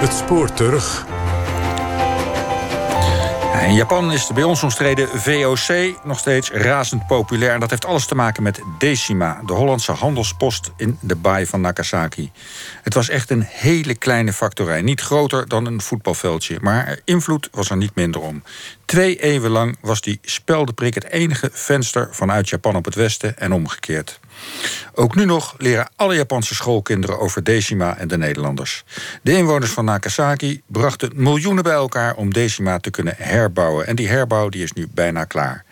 Het spoor terug. In Japan is de bij ons omstreden VOC nog steeds razend populair. En dat heeft alles te maken met Decima, de Hollandse handelspost in de baai van Nagasaki. Het was echt een hele kleine factorij. Niet groter dan een voetbalveldje. Maar invloed was er niet minder om. Twee eeuwen lang was die speldeprik het enige venster vanuit Japan op het westen en omgekeerd. Ook nu nog leren alle Japanse schoolkinderen over Decima en de Nederlanders. De inwoners van Nagasaki brachten miljoenen bij elkaar om Decima te kunnen herbouwen. En die herbouw die is nu bijna klaar.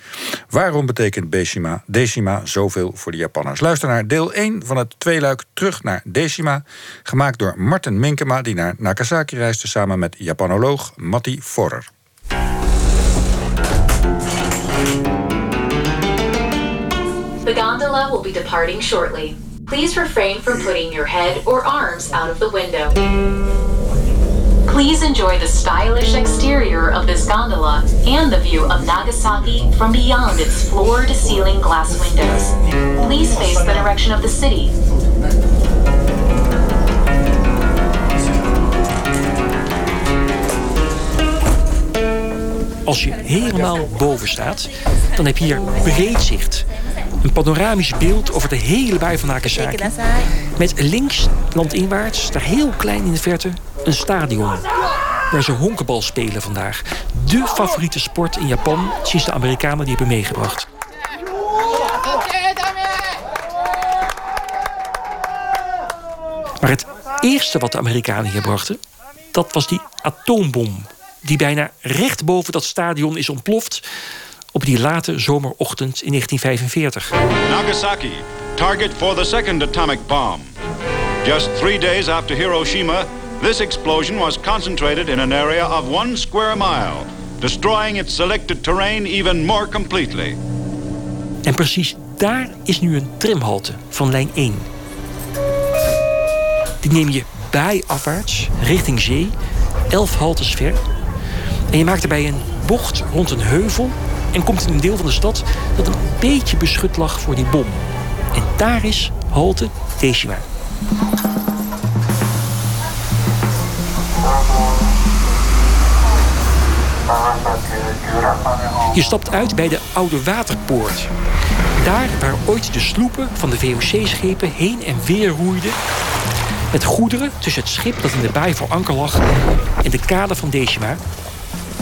Waarom betekent Decima, Decima zoveel voor de Japanners? Luister naar deel 1 van het tweeluik Terug naar Decima. Gemaakt door Martin Minkema, die naar Nagasaki reisde samen met Japanoloog Matti Forrer. The gondola will be departing shortly. Please refrain from putting your head or arms out of the window. Please enjoy the stylish exterior of this gondola and the view of Nagasaki from beyond its floor to ceiling glass windows. Please face the direction of the city. Als je helemaal boven staat, dan heb je hier breed zicht. Een panoramisch beeld over de hele baai van Nagasaki. Met links, landinwaarts, daar heel klein in de verte, een stadion. Waar ze honkebal spelen vandaag. De favoriete sport in Japan sinds de Amerikanen die hebben meegebracht. Maar het eerste wat de Amerikanen hier brachten, dat was die atoombom. Die bijna recht boven dat stadion is ontploft op die late zomerochtend in 1945. Nagasaki, target for the second atomic bomb. Just three days after Hiroshima, this explosion was concentrated in an area of one square mile, destroying its selected terrain even more completely. En precies daar is nu een tramhalte van lijn 1. Die neem je bijafwaarts richting zee, 11 haltes ver. En je maakt erbij een bocht rond een heuvel en komt in een deel van de stad dat een beetje beschut lag voor die bom. En daar is halte Decima. Je stapt uit bij de Oude Waterpoort. Daar waar ooit de sloepen van de VOC-schepen heen en weer roeiden. Met goederen tussen het schip dat in de baai voor anker lag en de kade van Decima.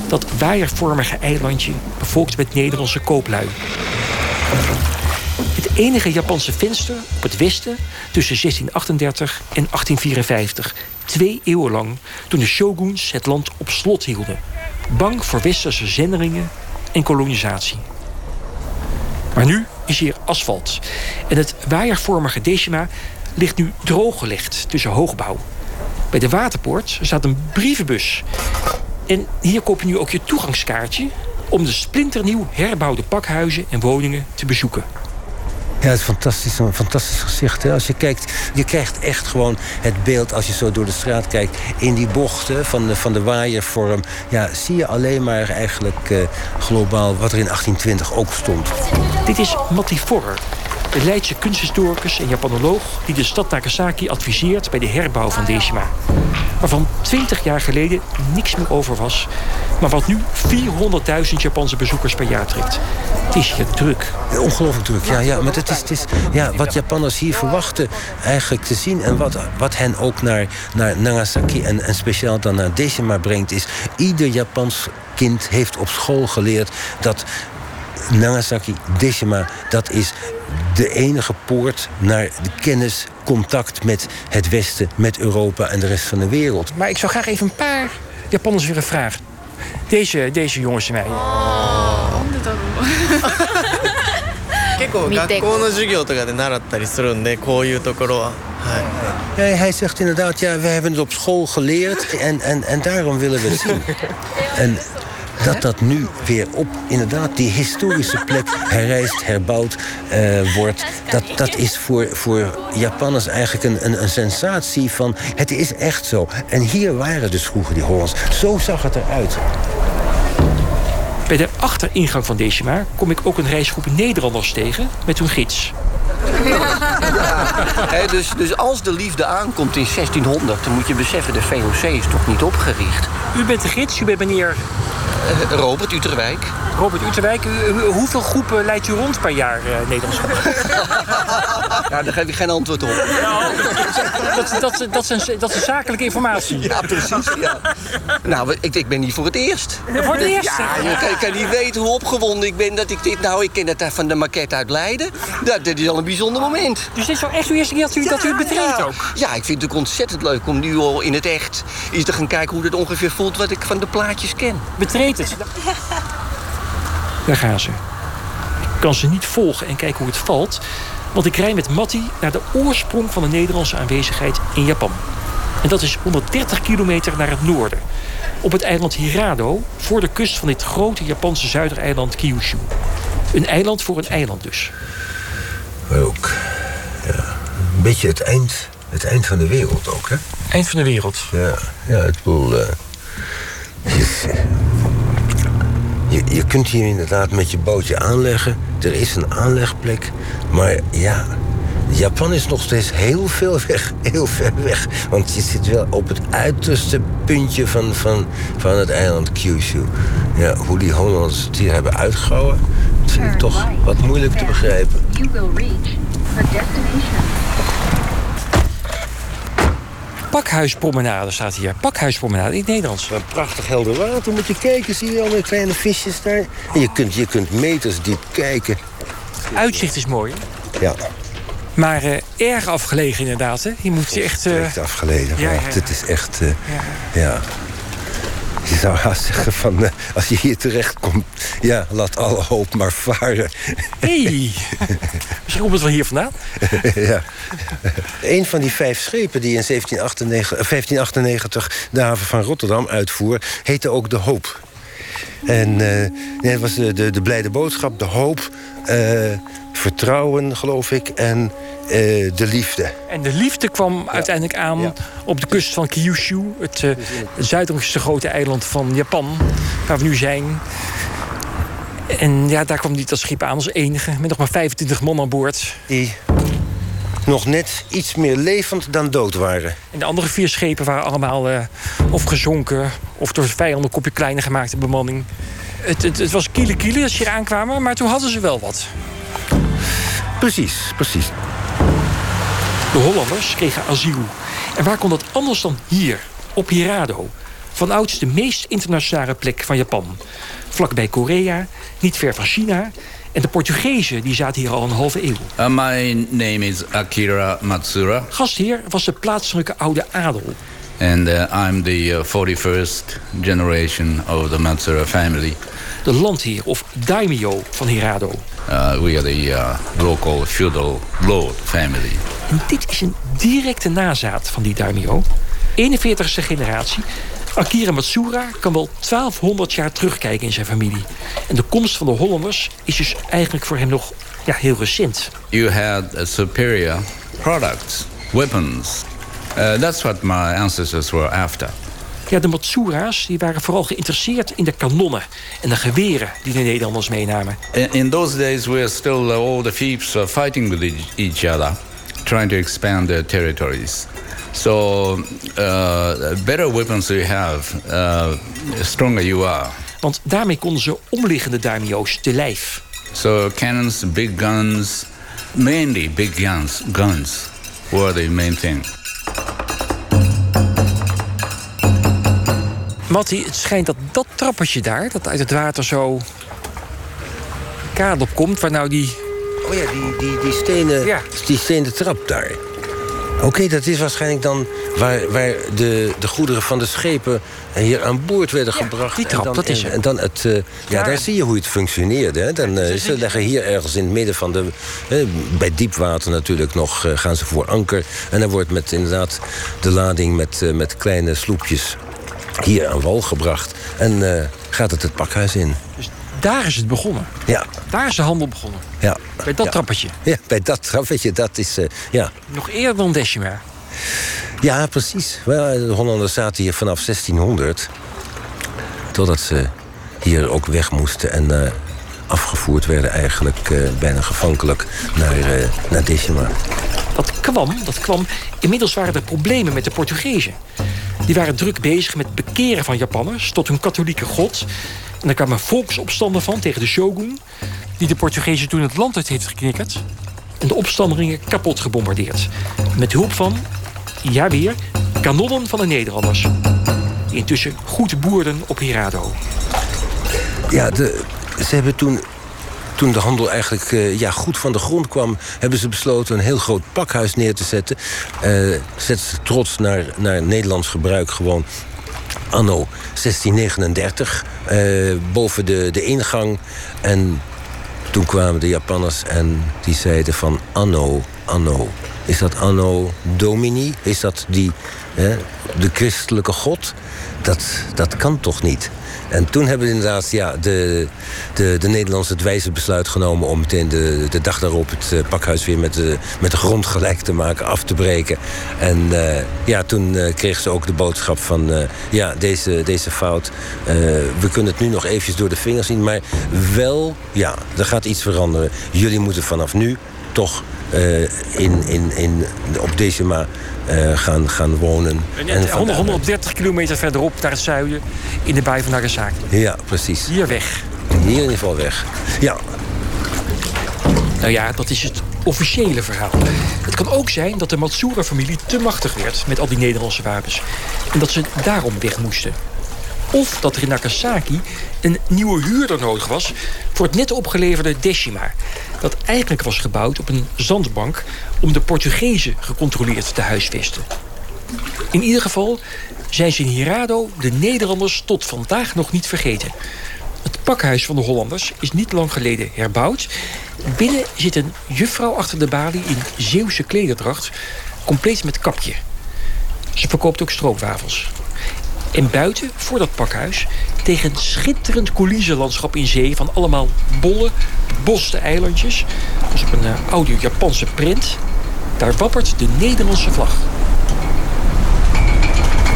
Dat waaiervormige eilandje bevolkt met Nederlandse kooplui. Het enige Japanse venster op het westen tussen 1638 en 1854. Twee eeuwen lang toen de shoguns het land op slot hielden. Bang voor westerse zenderingen en kolonisatie. Maar nu is hier asfalt. En het waaiervormige Decima ligt nu drooggelegd tussen hoogbouw. Bij de waterpoort staat een brievenbus. En hier koop je nu ook je toegangskaartje... om de splinternieuw herbouwde pakhuizen en woningen te bezoeken. Ja, het is fantastisch, een fantastisch gezicht. Hè? Als je kijkt, je krijgt echt gewoon het beeld als je zo door de straat kijkt. In die bochten van de, van de waaiervorm. Ja, zie je alleen maar eigenlijk uh, globaal wat er in 1820 ook stond. Dit is Matti Forrer, de Leidse kunsthistoricus en Japanoloog... die de stad Nagasaki adviseert bij de herbouw van Decima. Waarvan 20 jaar geleden niks meer over was... maar wat nu 400.000 Japanse bezoekers per jaar trekt. Het is hier druk. Ongelooflijk druk, ja. ja maar het is, het is ja, wat Japanners hier verwachten eigenlijk te zien... en wat, wat hen ook naar, naar Nagasaki en, en speciaal dan naar Decima brengt... is ieder Japans kind heeft op school geleerd dat Nagasaki, Decima, dat is de enige poort naar de kennis, contact met het Westen, met Europa en de rest van de wereld. Maar ik zou graag even een paar Japanners willen vragen. Deze, deze jongens en mij. Oh. 結構学校の授業とかで習ったりするんでこういうところは。Ja, hij zegt inderdaad, ja, we hebben het op school geleerd en, en, en daarom willen we het zien. En dat dat nu weer op inderdaad die historische plek herrijst, herbouwd uh, wordt. Dat, dat is voor, voor Japanners eigenlijk een, een, een, sensatie van het is echt zo. En hier waren dus vroeger die Hollands. Zo zag het eruit. Bij de achteringang van Decima kom ik ook een reisgroep Nederlanders tegen met hun gids. Hè, dus, dus als de liefde aankomt in 1600, dan moet je beseffen, de VOC is toch niet opgericht. U bent de gids, u bent meneer Eh, Robert Uterwijk. Robert Uterwijk. Hoeveel groepen leidt u rond per jaar, eh Nederlands? Ja, daar geef ik geen antwoord op. dat, dat, dat, is een, dat is een zakelijke informatie. Ja, precies. Ja. Nou, ik, ik ben hier voor het eerst. Voor het eerst? Ja, je kan, kan niet weten hoe opgewonden ik ben dat ik dit... Nou, ik ken het van de maquette uit Leiden. Dat, dat is al een bijzonder moment. Dus dit is wel echt uw eerste keer dat u, dat u het betreedt ja. ook? Ja, ik vind het ontzettend leuk om nu al in het echt... eens te gaan kijken hoe het ongeveer voelt wat ik van de plaatjes ken. Betreed het. Daar gaan ze. Ik kan ze niet volgen en kijken hoe het valt. Want ik rij met Matti naar de oorsprong van de Nederlandse aanwezigheid in Japan. En dat is 130 kilometer naar het noorden. Op het eiland Hirado, voor de kust van dit grote Japanse zuidereiland Kyushu. Een eiland voor een eiland dus. Maar ook, ja, een beetje het eind, het eind van de wereld ook, hè? Eind van de wereld. Ja, ja het wil. eh, je, kunt hier inderdaad met je bootje aanleggen. Er is een aanlegplek. Maar ja, Japan is nog steeds heel veel weg. Heel ver weg. Want je zit wel op het uiterste puntje van, van, van het eiland Kyushu. Ja, hoe die Hollanders het hier hebben uitgehouden, dat vind ik toch wat moeilijk te begrijpen. You will reach the destination. Pakhuispromenade staat hier. Pakhuispromenade in het Nederlands. Een prachtig helder water. Moet je kijken, zie je al die kleine visjes daar? En je kunt, je kunt meters diep kijken. Uitzicht is mooi. hè? Ja, Maar eh, erg afgelegen inderdaad. Hè? Je moet je echt... direct afgeleden. ja, Ja, ja. Het is echt, eh, ja. Je zou haast zeggen van, eh, als je hier terecht komt... ja, laat alle hoop maar varen. Hey. Misschien komt het wel hier vandaan. ja. Een van die vijf schepen die in 1798, eh, 1598 de haven van Rotterdam uitvoer... heette ook De Hoop. En nee, het was de, de, de blijde boodschap, de hoop, eh, vertrouwen, geloof ik, en eh, de liefde. En de liefde kwam uiteindelijk aan Ja. op de kust van Kyushu. Het zuidelijkste grote eiland van Japan. Waar we nu zijn. En ja, daar kwam die, schip aan als enige. Met nog maar 25 man aan boord. Die nog net iets meer levend dan dood waren. En de andere vier schepen waren allemaal eh, of gezonken... of door vijanden een kopje kleiner gemaakte bemanning. Het, het, het was kiele kiele als ze hier aankwamen, maar toen hadden ze wel wat. Precies, precies. De Hollanders kregen asiel. En waar kon dat anders dan hier, op Hirado? Vanouds de meest internationale plek van Japan. Vlakbij Korea, niet ver van China. En de Portugezen die zaten hier al een halve eeuw. Uh, my name is Akira Matsura, Gastheer was de plaatselijke oude adel. and uh, I'm the uh, 41st generation of the Matsura family. De landheer of daimyo van Hirado. Uh, we are the uh, local feudal lord family. En dit is een directe nazaat van die daimyo. 41ste generatie. Akira Matsura kan wel 1200 jaar terugkijken in zijn familie. En de komst van de Hollanders is dus eigenlijk voor hem nog ja, heel recent. You had a superior products, weapons. Uh, that's what my ancestors were after. Ja, de Matsura's die waren vooral geïnteresseerd in de kanonnen en de geweren die de Nederlanders meenamen. In, in those days, we were still uh, all the fiefs uh, fighting with each other, trying to expand their territories. So, uh, better weapons you have, uh, stronger you are. Want daarmee konden ze omliggende daimyo's te lijf. So, cannons, big guns, mainly big guns, guns were the main thing. Matti, het schijnt dat dat trappetje daar, dat uit het water zo kade op komt, waar nou die... Oh ja, die, die, die, stenen, Ja. die stenen trap daar. Oké, dat is waarschijnlijk dan waar, waar de, de goederen van de schepen hier aan boord werden gebracht. die trap, en dan, dat is en, en dan het, eh, ja, Ja. daar zie je hoe het functioneerde. Hè. Dan, eh, ze leggen hier ergens in het midden van de... eh, bij diepwater natuurlijk nog eh, gaan ze voor anker. En dan wordt met inderdaad de lading met, eh, met kleine sloepjes hier aan wal gebracht. En eh, gaat het het pakhuis in. Dus daar is het begonnen. Ja, Daar is de handel begonnen. ja. Bij dat ja. trappetje. Ja, bij dat trappetje, dat is... eh, ja. Nog eerder dan Decima. Ja, precies. Wel, de Hollanders zaten hier vanaf 1600. Totdat ze hier ook weg moesten. En eh, afgevoerd werden eigenlijk eh, bijna gevankelijk naar, naar. Dat kwam, dat kwam. Inmiddels waren er problemen met de Portugezen. Die waren druk bezig met het bekeren van Japanners tot hun katholieke god. En er kwamen volksopstanden van tegen de shogun... die de Portugezen toen het land uit heeft geknikkerd... en de opstandelingen kapot gebombardeerd. Met hulp van, ja weer, kanonnen van de Nederlanders. Die intussen goed boerden op Hirado. Ja, ze hebben toen, toen de handel eigenlijk eh, ja, goed van de grond kwam... hebben ze besloten een heel groot pakhuis neer te zetten. Eh zetten ze trots naar, naar Nederlands gebruik gewoon anno 1639... eh, boven de, de ingang. En toen kwamen de Japanners en die zeiden van anno, anno. Is dat anno domini? Is dat die, hè, de christelijke god? Dat, dat kan toch niet? En toen hebben inderdaad ja, de, de, de Nederlanders het wijze besluit genomen... om meteen de, de dag daarop het eh, pakhuis weer met de, met de grond gelijk te maken, af te breken. En eh, ja, toen eh, kregen ze ook de boodschap van... ja, deze, deze fout, we kunnen het nu nog eventjes door de vingers zien... maar wel, ja, er gaat iets veranderen. Jullie moeten vanaf nu toch eh, in, in, in, op Decima eh, gaan, gaan wonen. En En 100, 130 kilometer verderop naar het zuiden... in de baai van Nagasaki. Ja, precies. Hier weg. Hier in ieder geval weg. Ja, Nou ja, dat is het officiële verhaal. Het kan ook zijn dat de Matsura-familie te machtig werd... met al die Nederlandse wapens. En dat ze daarom weg moesten. Of dat er in Nagasaki een nieuwe huurder nodig was... voor het net opgeleverde Decima. Dat eigenlijk was gebouwd op een zandbank... om de Portugezen gecontroleerd te huisvesten. In ieder geval zijn ze in Hirado de Nederlanders tot vandaag nog niet vergeten. Het pakhuis van de Hollanders is niet lang geleden herbouwd. Binnen zit een juffrouw achter de balie in Zeeuwse klederdracht... compleet met kapje. Ze verkoopt ook stroopwafels. En buiten, voor dat pakhuis, tegen een schitterend coulissenlandschap in zee... van allemaal bolle, boste eilandjes... als op een eh, oude Japanse print... daar wappert de Nederlandse vlag.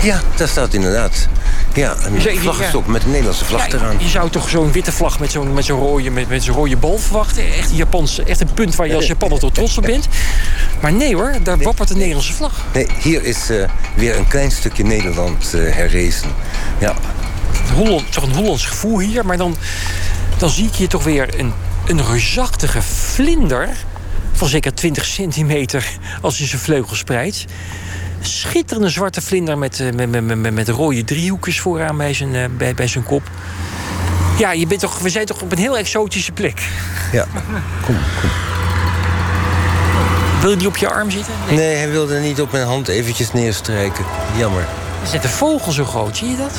ja daar staat inderdaad. Ja, een zei- vlaggenstok ja. met een Nederlandse vlag Ja, eraan. Je zou toch zo'n witte vlag met zo'n met zo'n rode, met, met zo'n rode bol verwachten. Echt, Japanse, echt een punt waar je als Japaner toch trots op bent. Maar nee hoor, daar wappert de Nederlandse vlag. Nee, hier is eh, weer een klein stukje Nederland eh herrezen. Ja, Holland, toch een Hollands gevoel hier. Maar dan, dan zie ik hier toch weer een, een reusachtige vlinder... van zeker 20 centimeter als hij zijn vleugels spreidt. Schitterende zwarte vlinder met, eh, met, met, met, met rode driehoekjes vooraan bij zijn, eh, bij, bij zijn kop. Ja, je bent toch, we zijn toch op een heel exotische plek. ja. Kom, kom. Wil je niet op je arm zitten? Nee, hij wilde niet op mijn hand eventjes neerstrijken. Jammer. Is net een vogel zo groot, zie je dat?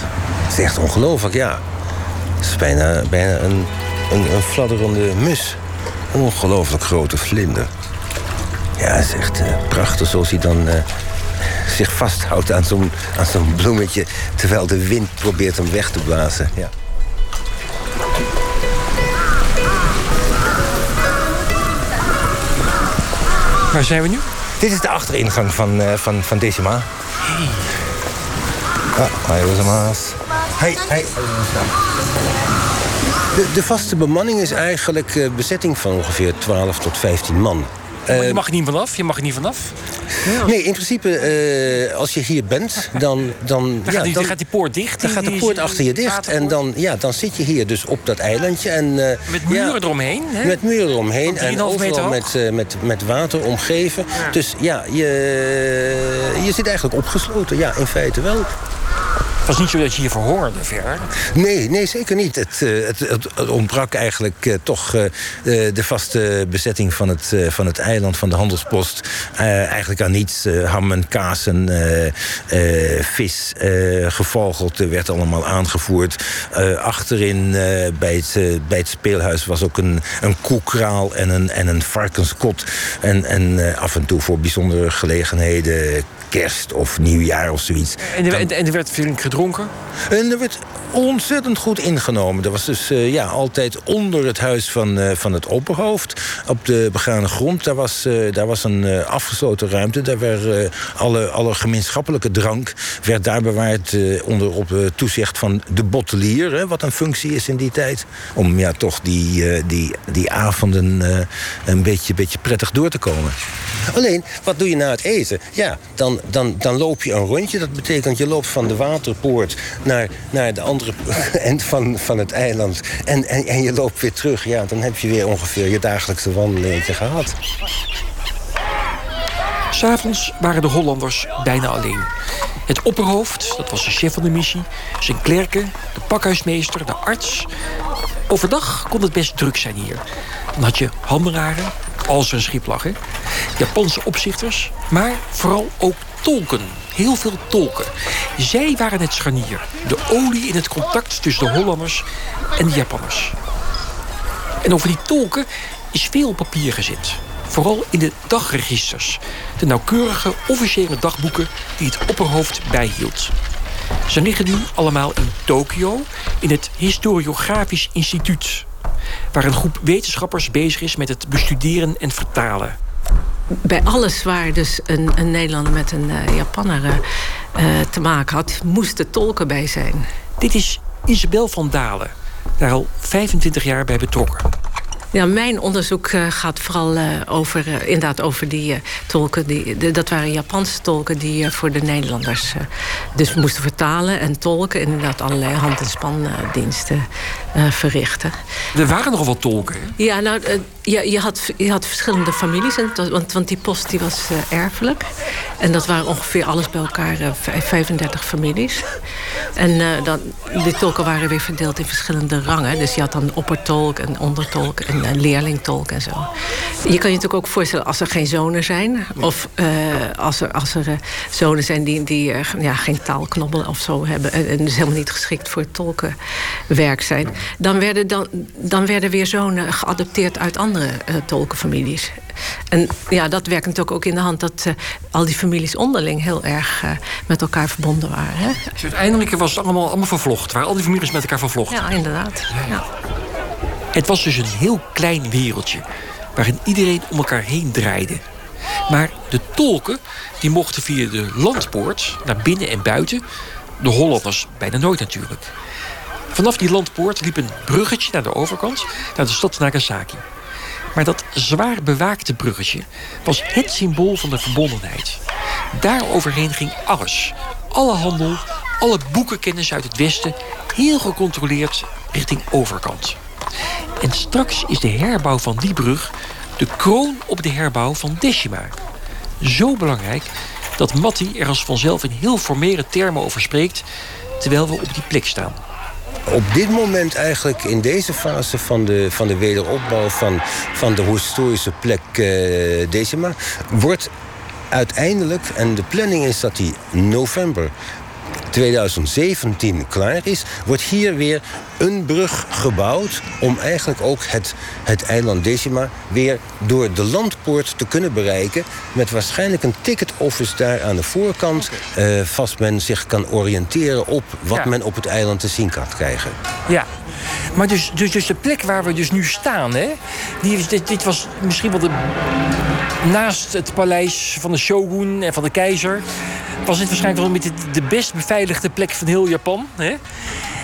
Het is echt ongelooflijk, ja. Het is bijna, bijna een, een, een fladderende mus. Een ongelooflijk grote vlinder. Ja, het is echt eh, prachtig zoals hij dan eh, zich vasthoudt aan zo'n aan zo'n bloemetje... terwijl de wind probeert hem weg te blazen. Ja. Waar zijn we nu? Dit is de achteringang van, eh, van, van Decima. Ah, hi, Rosemaas. Hey, hey. De, de vaste bemanning is eigenlijk eh, bezetting van ongeveer 12 tot 15 man. Maar je mag er niet vanaf, je mag er niet vanaf. Nee, in principe, eh, als je hier bent, dan... Dan, Dan, gaat, die, dan gaat die poort dicht. dan die- gaat de die- poort achter je dicht. En dan, ja, dan zit je hier dus op dat eilandje. En, eh, Met muren ja, eromheen. Hè? Met muren eromheen. Van 3,5 En overal met, met, met water omgeven. Dus ja, je, je zit eigenlijk opgesloten. Ja, in feite wel. Was niet zo dat je hier verhongerde verder. Nee, nee, zeker niet. Het, eh, het, het, ontbrak eigenlijk eh, toch eh, de vaste bezetting van het, van het eiland, van de handelspost. eigenlijk aan niets. Eh, ham en kaas en vis, gevogelte werd allemaal aangevoerd. Achterin bij, het, bij het speelhuis was ook een, een koekraal en een, en een varkenskot. En, en af en toe voor bijzondere gelegenheden kerst of nieuwjaar of zoiets. En er, en, en er werd flink gedronken. En er werd ontzettend goed ingenomen. Er was dus eh, ja, altijd onder het huis van, eh, van het opperhoofd... op de begane grond, daar was, eh, daar was een afgesloten ruimte. Daar werd alle, alle gemeenschappelijke drank werd daar bewaard... onder op toezicht van de bottelier, hè, wat een functie is in die tijd. Om ja, toch die, die, die avonden een beetje, beetje prettig door te komen. Alleen, wat doe je na het eten? Ja, dan, dan, dan loop je een rondje. Dat betekent, je loopt van de waterpoort naar, naar de andere eind van, van het eiland. En, en, en je loopt weer terug. Ja, dan heb je weer ongeveer je dagelijkse wandelingetje gehad. S'avonds waren de Hollanders bijna alleen. Het opperhoofd, dat was de chef van de missie, zijn klerken, de pakhuismeester, de arts. Overdag kon het best druk zijn hier. Dan had je handelaren, als een schip lag. Japanse opzichters, maar vooral ook tolken. Heel veel tolken. Zij waren het scharnier, de olie in het contact tussen de Hollanders en de Japanners. En over die tolken is veel papier gezet. Vooral in de dagregisters. De nauwkeurige officiële dagboeken die het opperhoofd bijhield. Ze liggen nu allemaal in Tokio in het Historiografisch Instituut. Waar een groep wetenschappers bezig is met het bestuderen en vertalen. Bij alles waar dus een, een Nederlander met een eh, Japanner eh, eh, te maken had, moesten tolken bij zijn. Dit is Isabel van Dalen, daar al 25 jaar bij betrokken. Ja, mijn onderzoek eh, gaat vooral eh, over, eh, inderdaad over die tolken. Die, de- dat waren Japanse tolken die voor de Nederlanders dus moesten vertalen en tolken. En inderdaad allerlei hand- en spandiensten verrichten. Er waren nogal wat tolken. hè? Ja, nou, eh, je, je, had, je had verschillende families. En want, want die post die was erfelijk. En dat waren ongeveer alles bij elkaar eh, vij- 35 families. En dan, die tolken waren weer verdeeld in verschillende rangen. Dus je had dan oppertolk en ondertolk en een leerlingtolk en zo. Je kan je natuurlijk ook voorstellen als er geen zonen zijn... of eh, als er, als er eh, zonen zijn die, die eh, ja, geen taalknobbel of zo hebben... en, dus helemaal niet geschikt voor tolkenwerk zijn... dan werden, dan, dan werden weer zonen geadopteerd uit andere tolkenfamilies. En ja, dat werkt natuurlijk ook in de hand... dat al die families onderling heel erg met elkaar verbonden waren. Hè? Dus uiteindelijk was het allemaal, allemaal vervlochten. Waren al die families met elkaar vervlochten. Ja, inderdaad. Ja. Het was dus een heel klein wereldje. Waarin iedereen om elkaar heen draaide. Maar de tolken die mochten via de landpoort naar binnen en buiten. De Hollanders bijna nooit natuurlijk. Vanaf die landpoort liep een bruggetje naar de overkant, naar de stad Nagasaki. Maar dat zwaar bewaakte bruggetje was het symbool van de verbondenheid. Daar overheen ging alles. Alle handel, alle boekenkennis uit het Westen, heel gecontroleerd richting overkant. En straks is de herbouw van die brug de kroon op de herbouw van Decima. Zo belangrijk dat Matti er als vanzelf in heel formele termen over spreekt, terwijl we op die plek staan. Op dit moment eigenlijk in deze fase van de, van de wederopbouw van, van de historische plek eh, Decima... wordt uiteindelijk, en de planning is dat die november 2017 klaar is... wordt hier weer een brug gebouwd om eigenlijk ook het, het eiland Decima... weer door de landpoort te kunnen bereiken... met waarschijnlijk een ticket office daar aan de voorkant... eh, vast men zich kan oriënteren op wat Ja. men op het eiland te zien kan krijgen. Ja, maar dus, dus, dus de plek waar we dus nu staan, hè, die, dit was misschien wel de. Naast het paleis van de shogun en van de keizer. Was dit waarschijnlijk wel met de, de best beveiligde plek van heel Japan. Hè?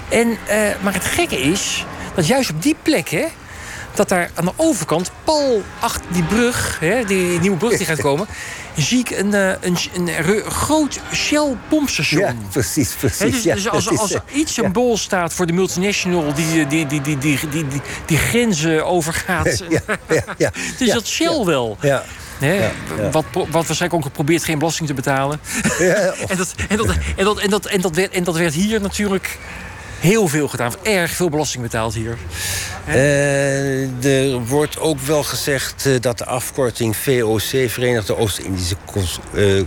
En, eh, maar het gekke is dat juist op die plek, hè, dat daar aan de overkant, pal achter die brug, hè, die nieuwe brug die gaat komen, zie ik een, eh, een, een, re- groot Shell-pompstation. Ja, precies, precies. Dus, ja, dus als, als eh, iets symbool staat voor de multinational die, die, die, die, die, die, die, die grenzen overgaat. Ja, ja, is Ja, dat Shell wel. Ja. Hè, Ja, ja. Wat, waarschijnlijk ook probeert geen belasting te betalen. Ja, en, dat, en, dat, en, dat, en, dat, en, dat werd, en dat werd hier natuurlijk heel veel gedaan. Erg veel belasting betaald hier. Eh, er wordt ook wel gezegd eh, dat de afkorting VOC, Verenigde Oost-Indische eh,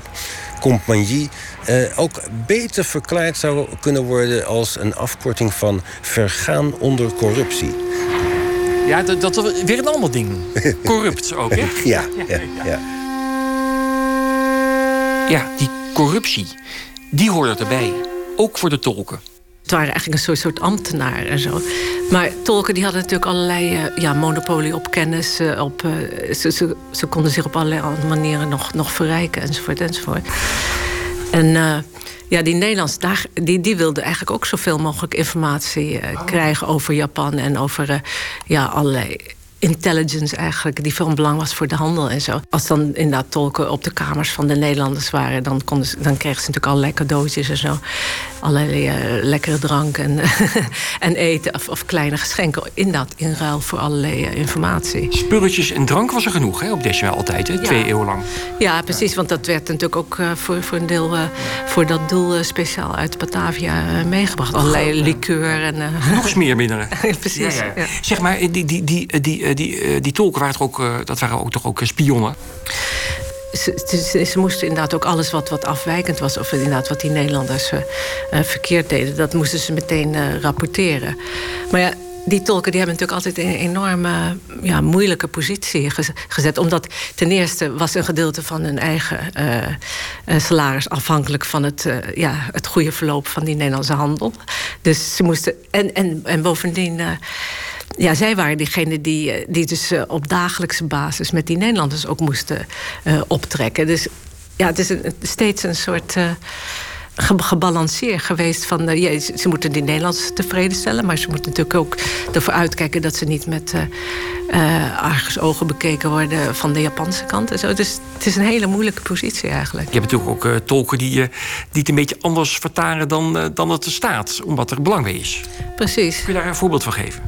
Compagnie, ook beter verklaard zou kunnen worden als een afkorting van vergaan onder corruptie. Ja, dat, dat was weer een ander ding. Corrupt ook, hè? Ja, ja, ja. Ja, die corruptie, die hoorde erbij. Ook voor de tolken. het waren eigenlijk een soort, soort ambtenaren en zo. Maar tolken die hadden natuurlijk allerlei eh, ja, monopolie op kennis. eh, op, eh, ze, ze, ze konden zich op allerlei andere manieren nog, nog verrijken enzovoort enzovoort. En eh, ja, die Nederlands, daar, die, die wilden eigenlijk ook zoveel mogelijk informatie eh, krijgen over Japan en over eh, ja, allerlei intelligence eigenlijk, die van belang was voor de handel en zo. Als dan inderdaad tolken op de kamers van de Nederlanders waren, dan, konden ze, dan kregen ze natuurlijk allerlei cadeautjes en zo. Allerlei eh, lekkere drank en, en eten of, of kleine geschenken. Inderdaad, in ruil voor allerlei eh, informatie. Spulletjes en drank was er genoeg hè, op Decima altijd, hè? twee eeuwen lang. Ja, precies, want dat werd natuurlijk ook eh, voor, voor een deel voor dat doel speciaal uit Batavia meegebracht. Allerlei liqueur en. Nog smeermiddelen. precies. Ja. ja. Zeg maar, die, die, die, die, die, die, eh, die tolken waren toch ook, eh, dat waren ook toch ook eh, spionnen? Ze, ze, moesten inderdaad ook alles wat, wat afwijkend was, of inderdaad wat die Nederlanders eh, eh, verkeerd deden, dat moesten ze meteen eh, rapporteren. Maar ja. Die tolken die hebben natuurlijk altijd een enorme ja, moeilijke positie gez- gezet. Omdat ten eerste was een gedeelte van hun eigen eh, eh, salaris afhankelijk van het, eh, ja, het goede verloop van die Nederlandse handel. Dus ze moesten. En, en, en bovendien. eh, ja, zij waren diegene die, eh, die dus eh, op dagelijkse basis met die Nederlanders ook moesten eh, optrekken. Dus ja, het is steeds een soort gebalanceerd geweest van... Uh, ja, ze, moeten die Nederlanders tevreden stellen... maar ze moeten natuurlijk ook ervoor uitkijken... dat ze niet met uh, argusogen bekeken worden van de Japanse kant. En zo. Dus het is een hele moeilijke positie eigenlijk. Je hebt natuurlijk ook tolken die, die het een beetje anders vertaren dan, dan het staat... omdat er belang bij is. Precies. Kun je daar een voorbeeld van geven?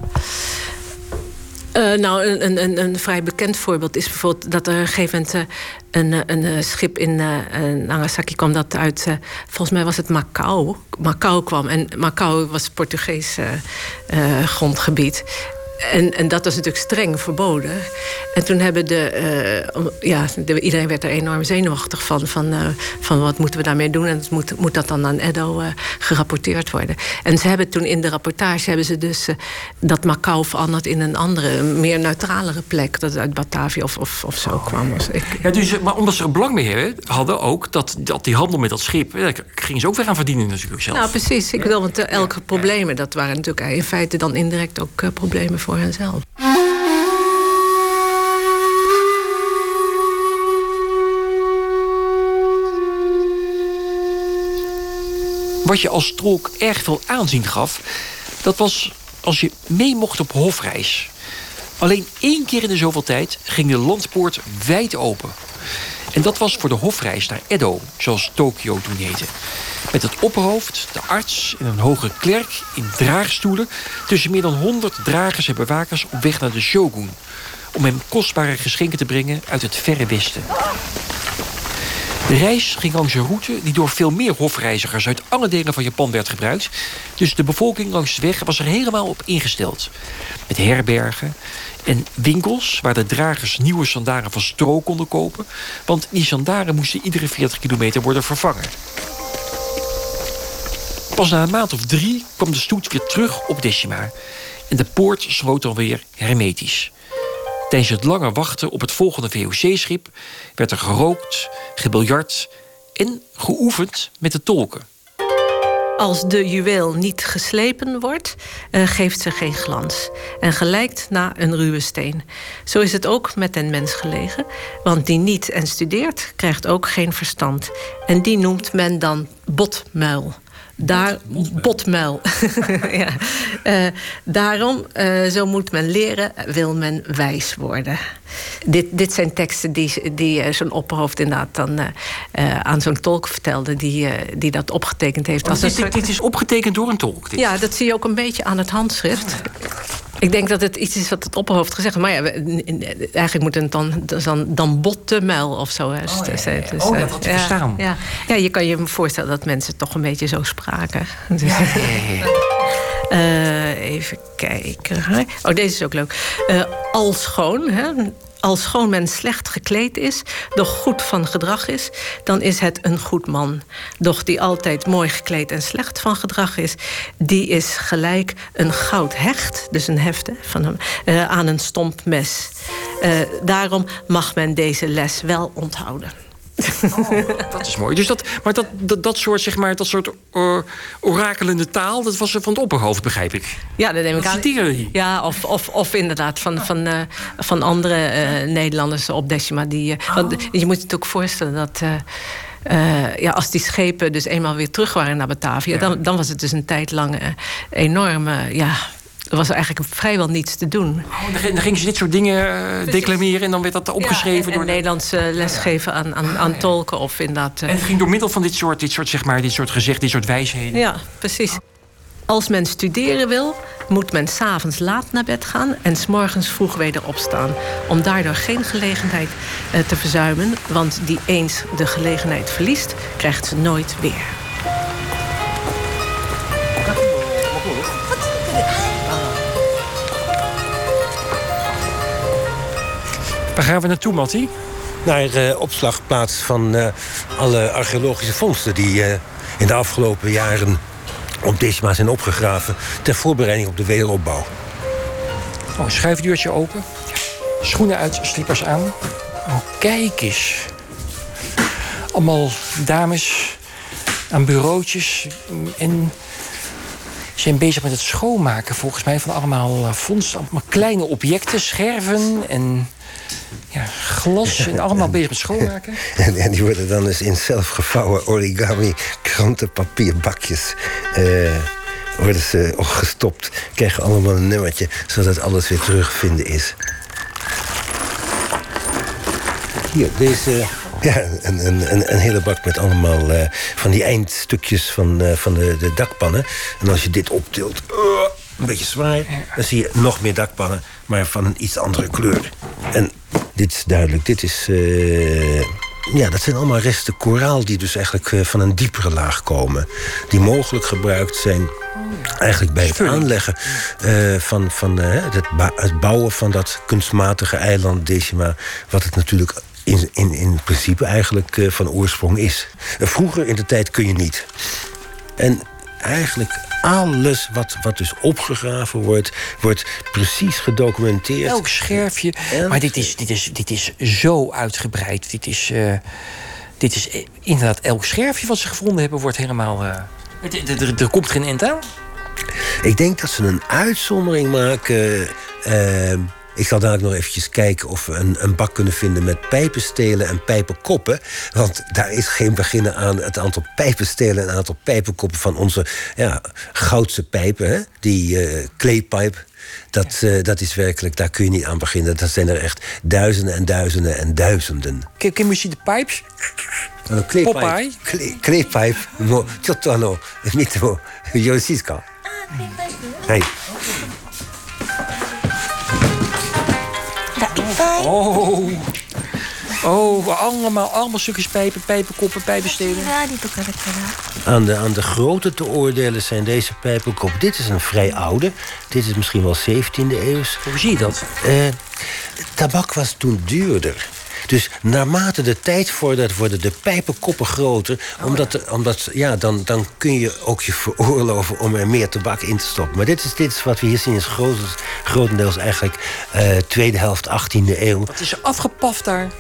Uh, nou, een, een, een, vrij bekend voorbeeld is bijvoorbeeld dat er een gegeven moment uh, een, een, schip in Nagasaki kwam dat uit, volgens mij was het Macau. Macau kwam en Macau was Portugees grondgebied. En, en, dat was natuurlijk streng verboden. En toen hebben de. Uh, ja, de, iedereen werd er enorm zenuwachtig van. Van, uh, van wat moeten we daarmee doen? En moet, moet dat dan aan Edo uh, gerapporteerd worden? En ze hebben toen in de rapportage hebben ze dus dat Macau veranderd in een andere, meer neutralere plek. Dat uit Batavia of, of, of zo oh, kwam. Dus ik, ja, dus, maar omdat ze er belang mee hadden ook dat, dat die handel met dat schip. Daar gingen ze ook weer aan verdienen, natuurlijk zelf. Nou, precies. Ik bedoel, want elke problemen, dat waren natuurlijk in feite dan indirect ook problemen voor henzelf. Wat je als tolk erg veel aanzien gaf, dat was als je mee mocht op hofreis. Alleen één keer in de zoveel tijd ging de landpoort wijd open. En dat was voor de hofreis naar Edo, zoals Tokio toen heette. Met het opperhoofd, de arts en een hoge klerk in draagstoelen... tussen meer dan 100 dragers en bewakers op weg naar de shogun... om hem kostbare geschenken te brengen uit het verre westen. De reis ging langs een route die door veel meer hofreizigers... uit alle delen van Japan werd gebruikt. Dus de bevolking langs de weg was er helemaal op ingesteld. Met herbergen en winkels waar de dragers nieuwe sandalen van stro konden kopen. Want die sandalen moesten iedere 40 kilometer worden vervangen. Pas na een maand of drie kwam de stoet weer terug op Decima. En de poort sloot dan weer hermetisch. Tijdens het lange wachten op het volgende VOC-schip... werd er gerookt, gebiljard en geoefend met de tolken. Als de juweel niet geslepen wordt, uh, geeft ze geen glans en gelijkt na een ruwe steen. Zo is het ook met den mens gelegen, want die niet en studeert, krijgt ook geen verstand. En die noemt men dan botmuil. Daar, botmuil. ja. uh, daarom, uh, zo moet men leren, wil men wijs worden. Dit, dit zijn teksten die, die uh, zo'n opperhoofd inderdaad dan aan zo'n tolk vertelde... Die, die dat opgetekend heeft. Als dit, dit, is opgetekend door een tolk? Dit. Ja, dat zie je ook een beetje aan het handschrift. Ik denk dat het iets is wat het opperhoofd gezegd. Maar ja, eigenlijk moet het dan, dan, dan bottenmuil of zo. Hè. Oh, ja, ja. Dus, oh, dat had ik verstaan. Ja. ja, je kan je voorstellen dat mensen toch een beetje zo spraken. Dus, ja, uh, even kijken. Oh, deze is ook leuk. Uh, al schoon, hè. Als schoon men slecht gekleed is, doch goed van gedrag is, dan is het een goed man. Doch die altijd mooi gekleed en slecht van gedrag is, die is gelijk een goud hecht, dus een heft hè, van hem, uh, aan een stomp mes. Uh, daarom mag men deze les wel onthouden. Dat is mooi. Dus dat, maar dat, dat, dat soort, zeg maar, dat soort uh, orakelende taal, dat was van het opperhoofd, begrijp ik. Ja, dat neem ik aan. Ja, of, of, of inderdaad van, van, eh, van andere eh, Nederlanders op Decima. Die, eh, want je moet je het ook voorstellen dat. eh, eh, ja, als die schepen dus eenmaal weer terug waren naar Batavia, dan, dan was het dus een tijd lang eh, enorm. eh, ja, er was eigenlijk vrijwel niets te doen. Oh, dan, ging- dan gingen ze dit soort dingen eh, declameren en dan werd dat opgeschreven en, door. en Nederlands eh, lesgeven aan, aan, aan tolken of inderdaad. eh, En het ging door middel van dit soort, dit soort, zeg maar, dit soort gezegd, dit soort wijsheden. Ja, precies. Als men studeren wil, moet men s'avonds laat naar bed gaan en s'morgens vroeg weder opstaan. Om daardoor geen gelegenheid eh, te verzuimen, want die eens de gelegenheid verliest, krijgt ze nooit weer. Waar gaan we naartoe, Mattie? Naar eh, opslagplaats van eh, alle archeologische vondsten die eh, in de afgelopen jaren op Decima zijn opgegraven ter voorbereiding op de wederopbouw. Oh, schuifdeurtje open. Schoenen uit, slippers aan. Oh, kijk eens. Allemaal dames aan bureautjes. En zijn bezig met het schoonmaken, volgens mij, van allemaal vondsten. Allemaal kleine objecten, scherven en ja, glas. En allemaal bezig met schoonmaken. En, en die worden dan dus in zelfgevouwen origami krantenpapierbakjes eh, worden ze gestopt. Krijgen allemaal een nummertje, zodat alles weer terugvinden is. Hier, deze. Ja, een, een, een, een hele bak met allemaal eh, van die eindstukjes van, eh, van de, de dakpannen. En als je dit optilt, een beetje zwaar, dan zie je nog meer dakpannen, maar van een iets andere kleur. En dit is duidelijk, dit is. eh, ja, dat zijn allemaal resten koraal die dus eigenlijk eh, van een diepere laag komen. Die mogelijk gebruikt zijn eigenlijk bij het aanleggen eh, van, van het, bouwen van dat kunstmatige eiland Decima. Wat het natuurlijk in, in, in principe eigenlijk van oorsprong is. Vroeger in de tijd kun je niet. En eigenlijk alles wat, wat dus opgegraven wordt, wordt precies gedocumenteerd. Elk scherfje. Maar dit is, dit, is, dit is zo uitgebreid. Dit is, eh, dit is eh, inderdaad elk scherfje wat ze gevonden hebben, wordt helemaal. eh, er- komt geen end aan. Ik denk dat ze een uitzondering maken. Ik zal dadelijk nog eventjes kijken of we een, een bak kunnen vinden met pijpenstelen en pijpenkoppen. Want daar is geen beginnen aan het aantal pijpenstelen en het aantal pijpenkoppen van onze ja, goudse pijpen. Die uh, dat, eh, dat is werkelijk, daar kun je niet aan beginnen. Dat zijn er echt duizenden en duizenden en duizenden. Ken, ken je de pipes? Een eh, kleepijp. Kleepijp. Tot dan, niet Josiska. Hey. Oh. Oh, allemaal, allemaal stukjes pijpen, pijpenkoppen, pijpenstelen. Aan de, aan de grote te oordelen zijn deze pijpenkop. Dit is een vrij oude. Dit is misschien wel 17e eeuw. Hoe zie je dat? Eh, tabak was toen duurder. Dus naarmate de tijd vordert, worden de pijpenkoppen groter. Omdat, er- omdat ja, dan, dan kun je ook je veroorloven om er meer tabak in te stoppen. Maar dit is, dit is wat we hier zien, is groot- grotendeels eigenlijk eh, tweede helft 18e eeuw. Het is afgepaft daar.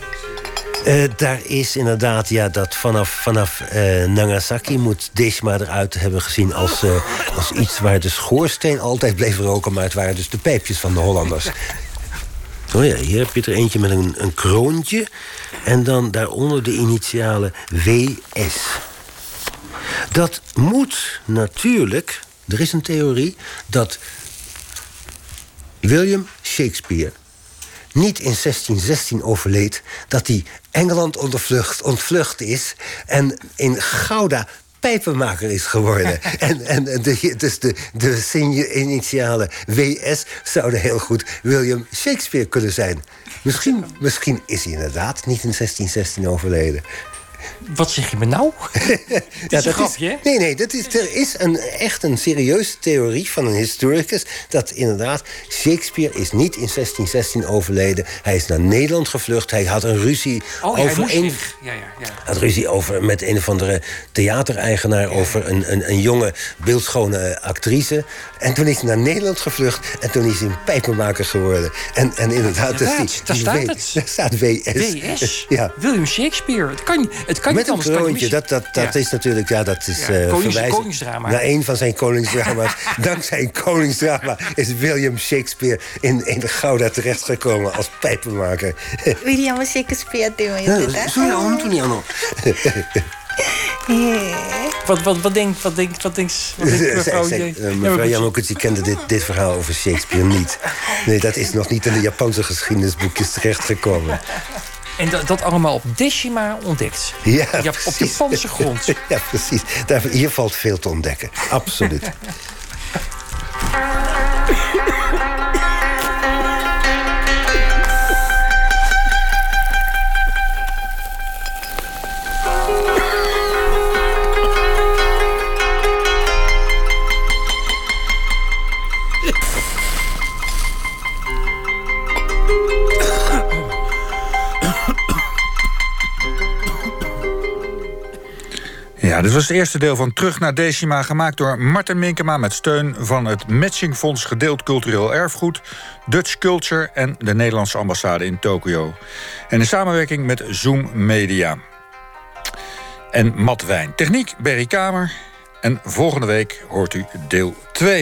Eh, daar is inderdaad, ja, dat vanaf, vanaf eh, Nagasaki moet Deshima eruit hebben gezien als, als iets waar de schoorsteen altijd bleef roken, maar het waren dus de pijpjes van de Hollanders. Oh ja, hier heb je er eentje met een, een kroontje en dan daaronder de initialen WS. Dat moet natuurlijk, er is een theorie dat William Shakespeare niet in 1616 overleed, dat hij Engeland ontvlucht, is en in Gouda pijpenmaker is geworden. en en de, dus de, de initialen WS zouden heel goed William Shakespeare kunnen zijn. Misschien, misschien is hij inderdaad niet in 1616 overleden. Wat zeg je me nou? Ja, is grapje, hè? Nee, nee, dat is, er is een, echt een serieuze theorie van een historicus... dat inderdaad, Shakespeare is niet in 1616 overleden. Hij is naar Nederland gevlucht. Hij had een ruzie Oh, ja, over een... Ja, ja, ja. had ruzie over met een of andere theatereigenaar... over een, een, een jonge, beeldschone actrice. En toen is hij naar Nederland gevlucht... en toen is hij een pijpenmaker geworden. En, en inderdaad, Ja, dat is die, daar staat W- het. Daar staat WS. WS? Ja. William Shakespeare. Het kan, het met een kroontje, dat, dat, dat is natuurlijk... Ja, dat is, ja, eh, koningsdrama. Naar een van zijn koningsdrama's. Dankzij een koningsdrama is William Shakespeare... in, in Gouda terechtgekomen als pijpenmaker. William Shakespeare deed je Zo, ja, toen niet aan wat, wat, wat denkt wat denkt, wat denk, wat denk mevrouw... Eh, Jan die mevrouw kende dit, dit verhaal over Shakespeare niet. Nee, dat is nog niet in de Japanse geschiedenisboekjes terechtgekomen. En dat, dat allemaal op Decima ontdekt. Ja, Ja, op. Japanse grond. Ja, precies. Daar, hier valt veel te ontdekken. Absoluut. Dit was het eerste deel van Terug naar Decima... gemaakt door Martin Minkema met steun van het Matchingfonds Gedeeld Cultureel Erfgoed... Dutch Culture en de Nederlandse ambassade in Tokio. En in samenwerking met Zoom Media. En Matt Wijn. Techniek, Berry Kamer. En volgende week hoort u deel 2.